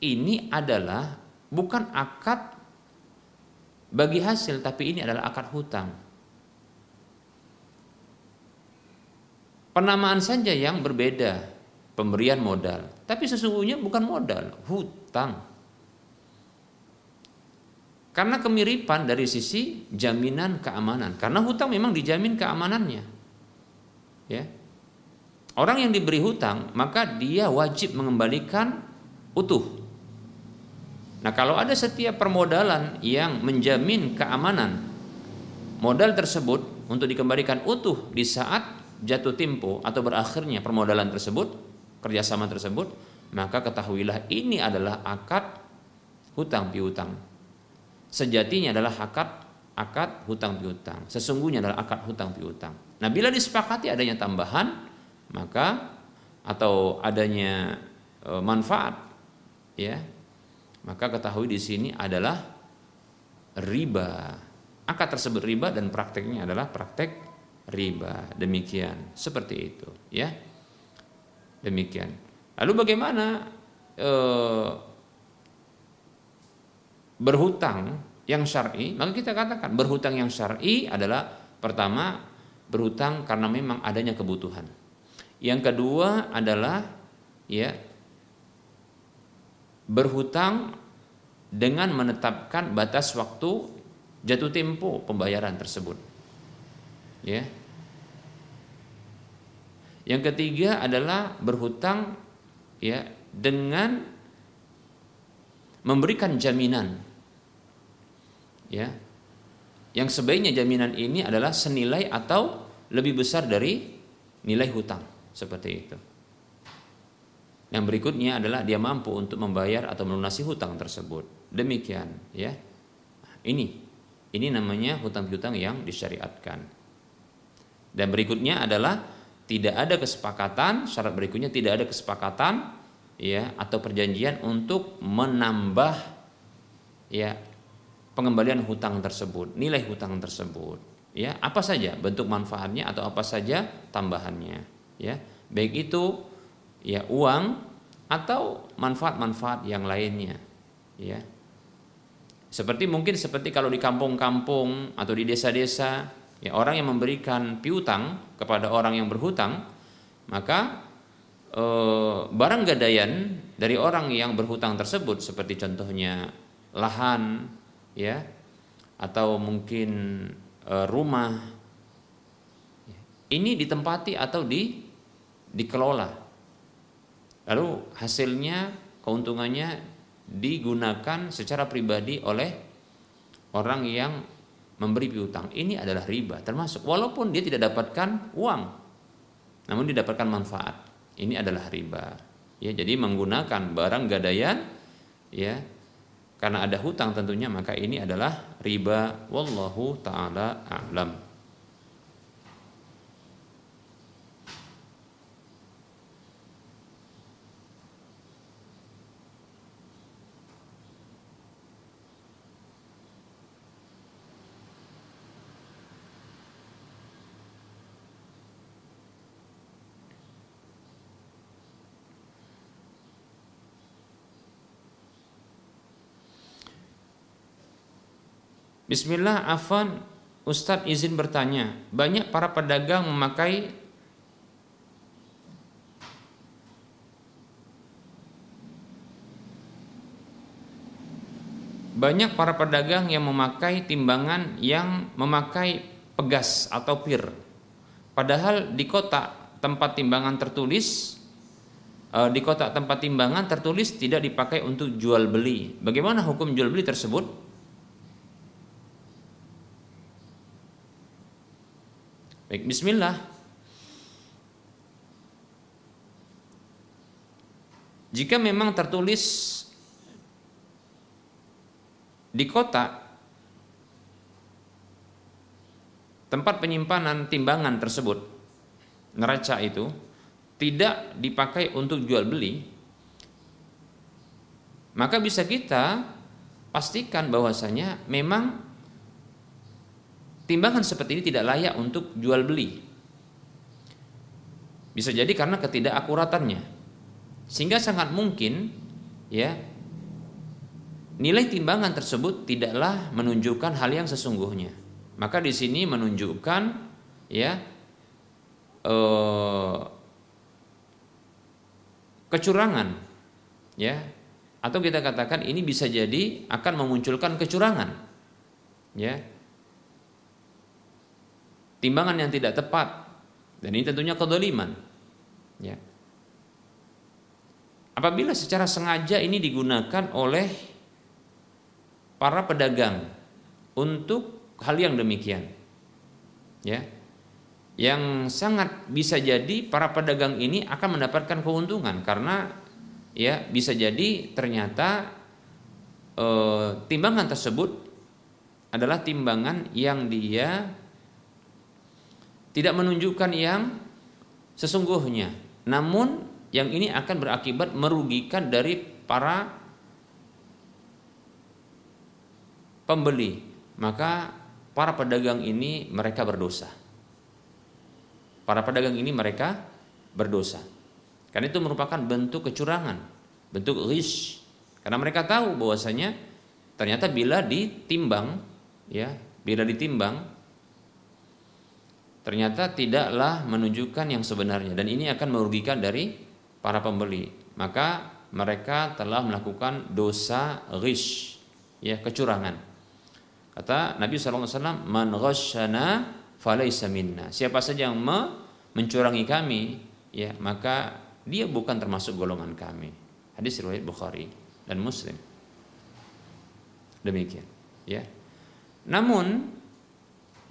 ini adalah bukan akad bagi hasil tapi ini adalah akad hutang. Penamaan saja yang berbeda, pemberian modal, tapi sesungguhnya bukan modal, hutang. Karena kemiripan dari sisi jaminan keamanan. Karena hutang memang dijamin keamanannya. Ya. Orang yang diberi hutang, maka dia wajib mengembalikan utuh. Nah, kalau ada setiap permodalan yang menjamin keamanan modal tersebut untuk dikembalikan utuh di saat jatuh tempo atau berakhirnya permodalan tersebut, kerjasama tersebut, maka ketahuilah ini adalah akad hutang piutang sejatinya adalah akad akad hutang piutang. Sesungguhnya adalah akad hutang piutang. Nah, bila disepakati adanya tambahan, maka atau adanya e, manfaat ya, maka ketahui di sini adalah riba. Akad tersebut riba dan prakteknya adalah praktek riba. Demikian, seperti itu, ya. Demikian. Lalu bagaimana e, berhutang yang syar'i, maka kita katakan berhutang yang syar'i adalah pertama berhutang karena memang adanya kebutuhan. Yang kedua adalah ya berhutang dengan menetapkan batas waktu jatuh tempo pembayaran tersebut. Ya. Yang ketiga adalah berhutang ya dengan memberikan jaminan ya yang sebaiknya jaminan ini adalah senilai atau lebih besar dari nilai hutang seperti itu. Yang berikutnya adalah dia mampu untuk membayar atau melunasi hutang tersebut. Demikian, ya. Ini ini namanya hutang piutang yang disyariatkan. Dan berikutnya adalah tidak ada kesepakatan, syarat berikutnya tidak ada kesepakatan ya atau perjanjian untuk menambah ya pengembalian hutang tersebut, nilai hutang tersebut, ya. Apa saja bentuk manfaatnya atau apa saja tambahannya, ya. Baik itu ya uang atau manfaat-manfaat yang lainnya, ya. Seperti mungkin seperti kalau di kampung-kampung atau di desa-desa, ya orang yang memberikan piutang kepada orang yang berhutang, maka e, barang gadaian dari orang yang berhutang tersebut seperti contohnya lahan ya atau mungkin e, rumah ini ditempati atau di dikelola. Lalu hasilnya keuntungannya digunakan secara pribadi oleh orang yang memberi piutang. Ini adalah riba termasuk walaupun dia tidak dapatkan uang namun didapatkan manfaat. Ini adalah riba. Ya jadi menggunakan barang gadaian ya karena ada hutang tentunya maka ini adalah riba. Wallahu taala a'lam. Bismillah, Afan, Ustadz izin bertanya, banyak para pedagang memakai banyak para pedagang yang memakai timbangan yang memakai pegas atau pir. Padahal di kota tempat timbangan tertulis eh, di kota tempat timbangan tertulis tidak dipakai untuk jual beli. Bagaimana hukum jual beli tersebut? Baik, bismillah. Jika memang tertulis di kota tempat penyimpanan timbangan tersebut neraca itu tidak dipakai untuk jual beli maka bisa kita pastikan bahwasanya memang timbangan seperti ini tidak layak untuk jual beli. Bisa jadi karena ketidakakuratannya. Sehingga sangat mungkin ya nilai timbangan tersebut tidaklah menunjukkan hal yang sesungguhnya. Maka di sini menunjukkan ya eh, kecurangan ya atau kita katakan ini bisa jadi akan memunculkan kecurangan ya timbangan yang tidak tepat dan ini tentunya kedoliman ya apabila secara sengaja ini digunakan oleh para pedagang untuk hal yang demikian. Ya. Yang sangat bisa jadi para pedagang ini akan mendapatkan keuntungan karena ya bisa jadi ternyata e, timbangan tersebut adalah timbangan yang dia tidak menunjukkan yang sesungguhnya. Namun yang ini akan berakibat merugikan dari para pembeli, maka para pedagang ini mereka berdosa. Para pedagang ini mereka berdosa. Karena itu merupakan bentuk kecurangan, bentuk rish. Karena mereka tahu bahwasanya ternyata bila ditimbang, ya, bila ditimbang, ternyata tidaklah menunjukkan yang sebenarnya dan ini akan merugikan dari para pembeli. Maka mereka telah melakukan dosa rish, ya, kecurangan. Kata Nabi SAW, Man ghasyana falaysa minna. Siapa saja yang mencurangi kami, ya maka dia bukan termasuk golongan kami. Hadis riwayat Bukhari dan Muslim. Demikian, ya. Namun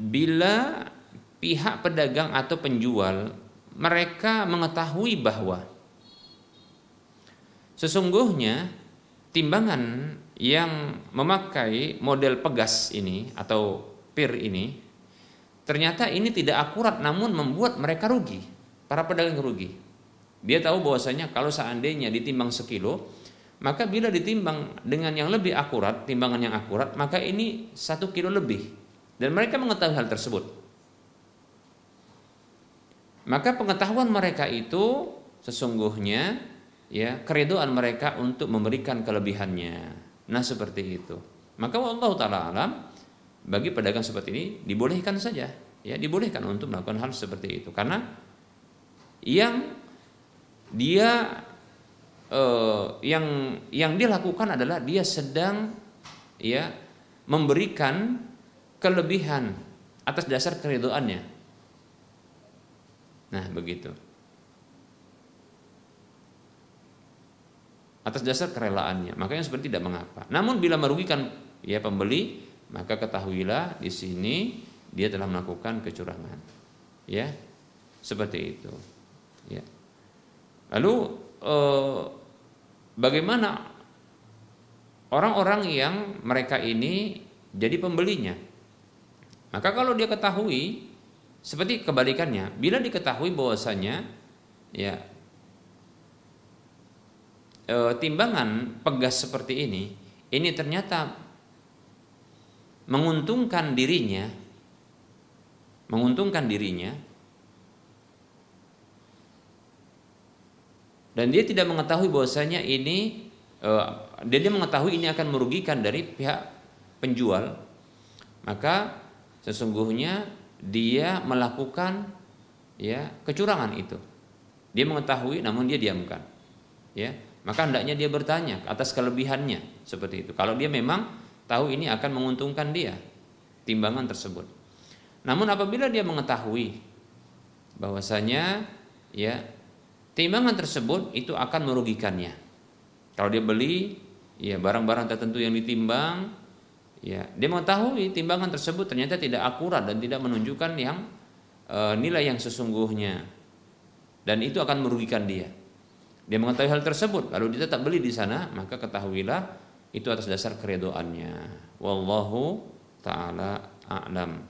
bila pihak pedagang atau penjual mereka mengetahui bahwa sesungguhnya timbangan yang memakai model pegas ini atau pir ini ternyata ini tidak akurat namun membuat mereka rugi para pedagang rugi. Dia tahu bahwasanya kalau seandainya ditimbang sekilo maka bila ditimbang dengan yang lebih akurat timbangan yang akurat maka ini satu kilo lebih. Dan mereka mengetahui hal tersebut maka pengetahuan mereka itu sesungguhnya ya keredoan mereka untuk memberikan kelebihannya Nah seperti itu. Maka Allah taala alam bagi pedagang seperti ini dibolehkan saja, ya dibolehkan untuk melakukan hal seperti itu karena yang dia eh, yang yang dia lakukan adalah dia sedang ya memberikan kelebihan atas dasar keridoannya. Nah, begitu. atas dasar kerelaannya. Makanya seperti tidak mengapa. Namun bila merugikan ya pembeli, maka ketahuilah di sini dia telah melakukan kecurangan. Ya. Seperti itu. Ya. Lalu eh, bagaimana orang-orang yang mereka ini jadi pembelinya? Maka kalau dia ketahui seperti kebalikannya, bila diketahui bahwasanya ya e, timbangan pegas seperti ini, ini ternyata menguntungkan dirinya, menguntungkan dirinya, dan dia tidak mengetahui bahwasanya ini, e, dia, dia mengetahui ini akan merugikan dari pihak penjual, maka sesungguhnya dia melakukan ya kecurangan itu. Dia mengetahui namun dia diamkan. Ya maka hendaknya dia bertanya atas kelebihannya seperti itu. Kalau dia memang tahu ini akan menguntungkan dia timbangan tersebut. Namun apabila dia mengetahui bahwasanya ya timbangan tersebut itu akan merugikannya. Kalau dia beli ya barang-barang tertentu yang ditimbang ya dia mengetahui timbangan tersebut ternyata tidak akurat dan tidak menunjukkan yang e, nilai yang sesungguhnya. Dan itu akan merugikan dia. Dia mengetahui hal tersebut lalu dia tetap beli di sana maka ketahuilah itu atas dasar keredoannya. Wallahu taala a'lam.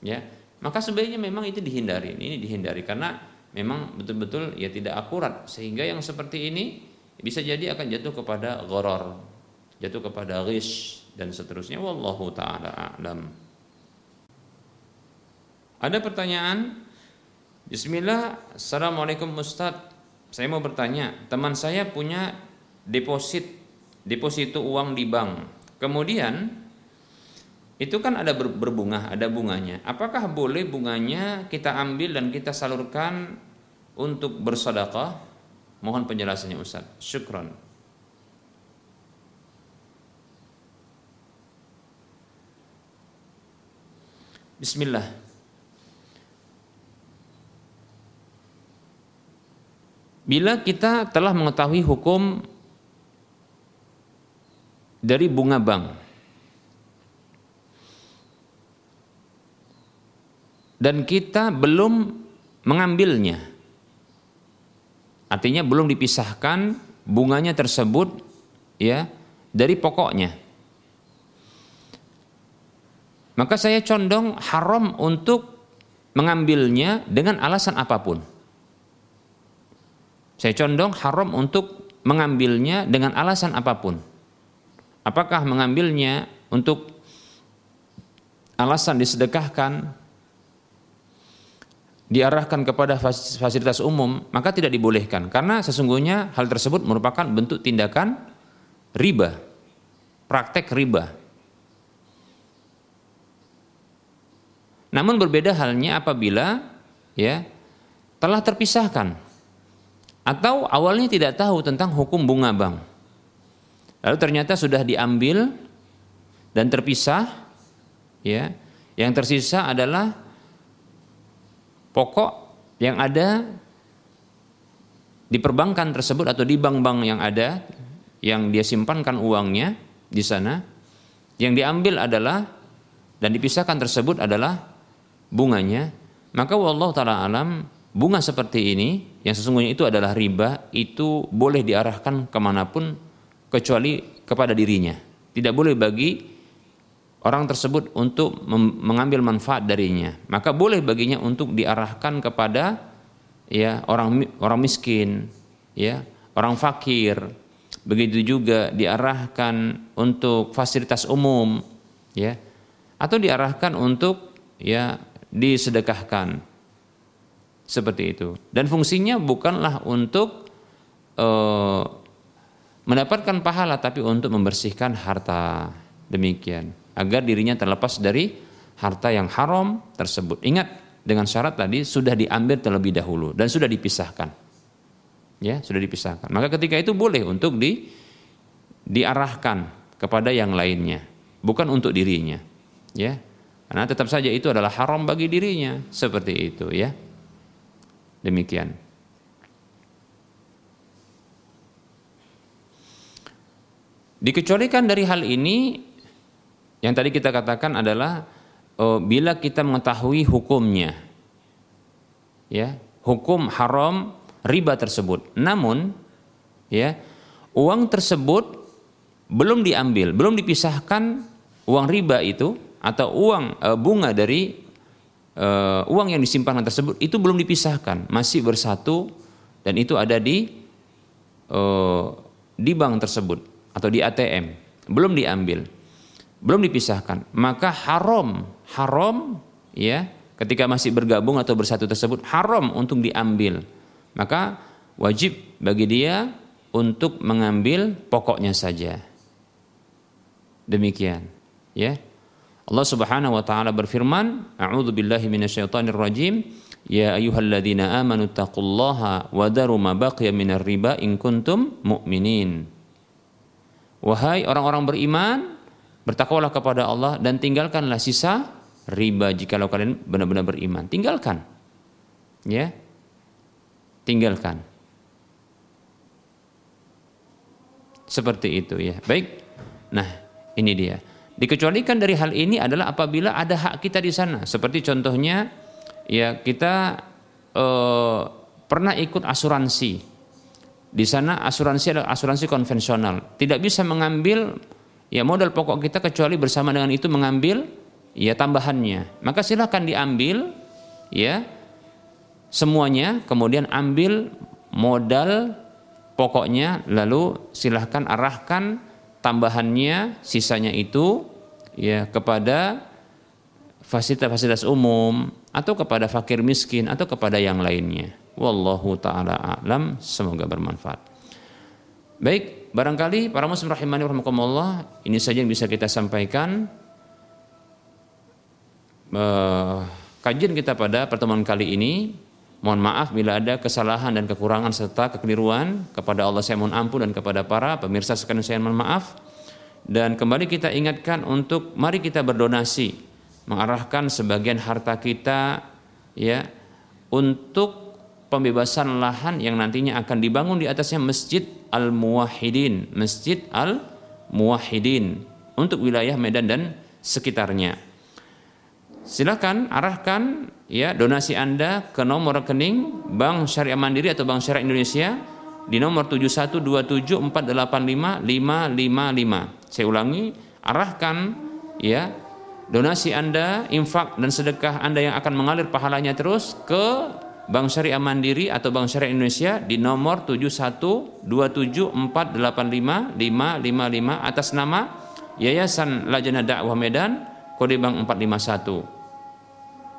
Ya maka sebaiknya memang itu dihindari. Ini dihindari karena memang betul-betul ya tidak akurat. Sehingga yang seperti ini bisa jadi akan jatuh kepada goror jatuh kepada rish dan seterusnya wallahu taala a'lam ada pertanyaan Bismillah Assalamualaikum Ustadz saya mau bertanya, teman saya punya deposit deposito uang di bank. Kemudian itu kan ada berbunga, ada bunganya. Apakah boleh bunganya kita ambil dan kita salurkan untuk bersedekah? Mohon penjelasannya Ustaz. Syukran. Bismillah. Bila kita telah mengetahui hukum dari bunga bank dan kita belum mengambilnya, artinya belum dipisahkan bunganya tersebut ya dari pokoknya maka saya condong haram untuk mengambilnya dengan alasan apa pun. Saya condong haram untuk mengambilnya dengan alasan apa pun. Apakah mengambilnya untuk alasan disedekahkan, diarahkan kepada fasilitas umum, maka tidak dibolehkan. Karena sesungguhnya hal tersebut merupakan bentuk tindakan riba, praktek riba. Namun berbeda halnya apabila ya telah terpisahkan atau awalnya tidak tahu tentang hukum bunga bank. Lalu ternyata sudah diambil dan terpisah ya. Yang tersisa adalah pokok yang ada di perbankan tersebut atau di bank-bank yang ada yang dia simpankan uangnya di sana yang diambil adalah dan dipisahkan tersebut adalah bunganya, maka wallahu taala alam bunga seperti ini yang sesungguhnya itu adalah riba itu boleh diarahkan ke mana pun kecuali kepada dirinya. Tidak boleh bagi orang tersebut untuk mengambil manfaat darinya. Maka boleh baginya untuk diarahkan kepada ya orang orang miskin, ya orang fakir. Begitu juga diarahkan untuk fasilitas umum, ya atau diarahkan untuk ya disedekahkan. Seperti itu. Dan fungsinya bukanlah untuk uh, mendapatkan pahala tapi untuk membersihkan harta. Demikian. Agar dirinya terlepas dari harta yang haram tersebut. Ingat dengan syarat tadi sudah diambil terlebih dahulu dan sudah dipisahkan. Ya, sudah dipisahkan. Maka ketika itu boleh untuk di diarahkan kepada yang lainnya, bukan untuk dirinya. Ya, karena tetap saja itu adalah haram bagi dirinya, seperti itu ya. Demikian. Dikecualikan dari hal ini yang tadi kita katakan adalah oh, bila kita mengetahui hukumnya. Ya, hukum haram riba tersebut. Namun ya, uang tersebut belum diambil, belum dipisahkan uang riba itu atau uang e, bunga dari e, uang yang disimpan tersebut itu belum dipisahkan, masih bersatu dan itu ada di e, di bank tersebut atau di ATM, belum diambil, belum dipisahkan, maka haram, haram ya ketika masih bergabung atau bersatu tersebut haram untuk diambil. Maka wajib bagi dia untuk mengambil pokoknya saja. Demikian, ya. Allah Subhanahu wa taala berfirman, "A'udzu billahi minasyaitonir rajim. Ya ayyuhalladzina amanu taqullaha wa daru ma baqiya minar riba in kuntum mu'minin." Wahai orang-orang beriman, bertakwalah kepada Allah dan tinggalkanlah sisa riba jikalau kalian benar-benar beriman. Tinggalkan. Ya. Tinggalkan. Seperti itu ya. Baik. Nah, ini dia. Dikecualikan dari hal ini adalah apabila ada hak kita di sana. Seperti contohnya ya kita eh, pernah ikut asuransi. Di sana asuransi adalah asuransi konvensional. Tidak bisa mengambil ya modal pokok kita kecuali bersama dengan itu mengambil ya tambahannya. Maka silahkan diambil ya semuanya kemudian ambil modal pokoknya lalu silahkan arahkan tambahannya sisanya itu ya kepada fasilitas-fasilitas umum atau kepada fakir miskin atau kepada yang lainnya. Wallahu taala alam, semoga bermanfaat. Baik, barangkali para muslim rahimani rahimakumullah ini saja yang bisa kita sampaikan uh, kajian kita pada pertemuan kali ini mohon maaf bila ada kesalahan dan kekurangan serta kekeliruan. Kepada Allah saya mohon ampun dan kepada para pemirsa sekalian saya mohon maaf. Dan kembali kita ingatkan untuk mari kita berdonasi mengarahkan sebagian harta kita ya untuk pembebasan lahan yang nantinya akan dibangun di atasnya Masjid Al-Muwahhidin, Masjid Al-Muwahhidin untuk wilayah Medan dan sekitarnya. Silakan arahkan ya donasi Anda ke nomor rekening Bank Syariah Mandiri atau Bank Syariah Indonesia di nomor 71274855555. Saya ulangi, arahkan ya donasi Anda, infak dan sedekah Anda yang akan mengalir pahalanya terus ke Bank Syariah Mandiri atau Bank Syariah Indonesia di nomor 71274855555 atas nama Yayasan Lajana Dakwah Medan kode bank 451.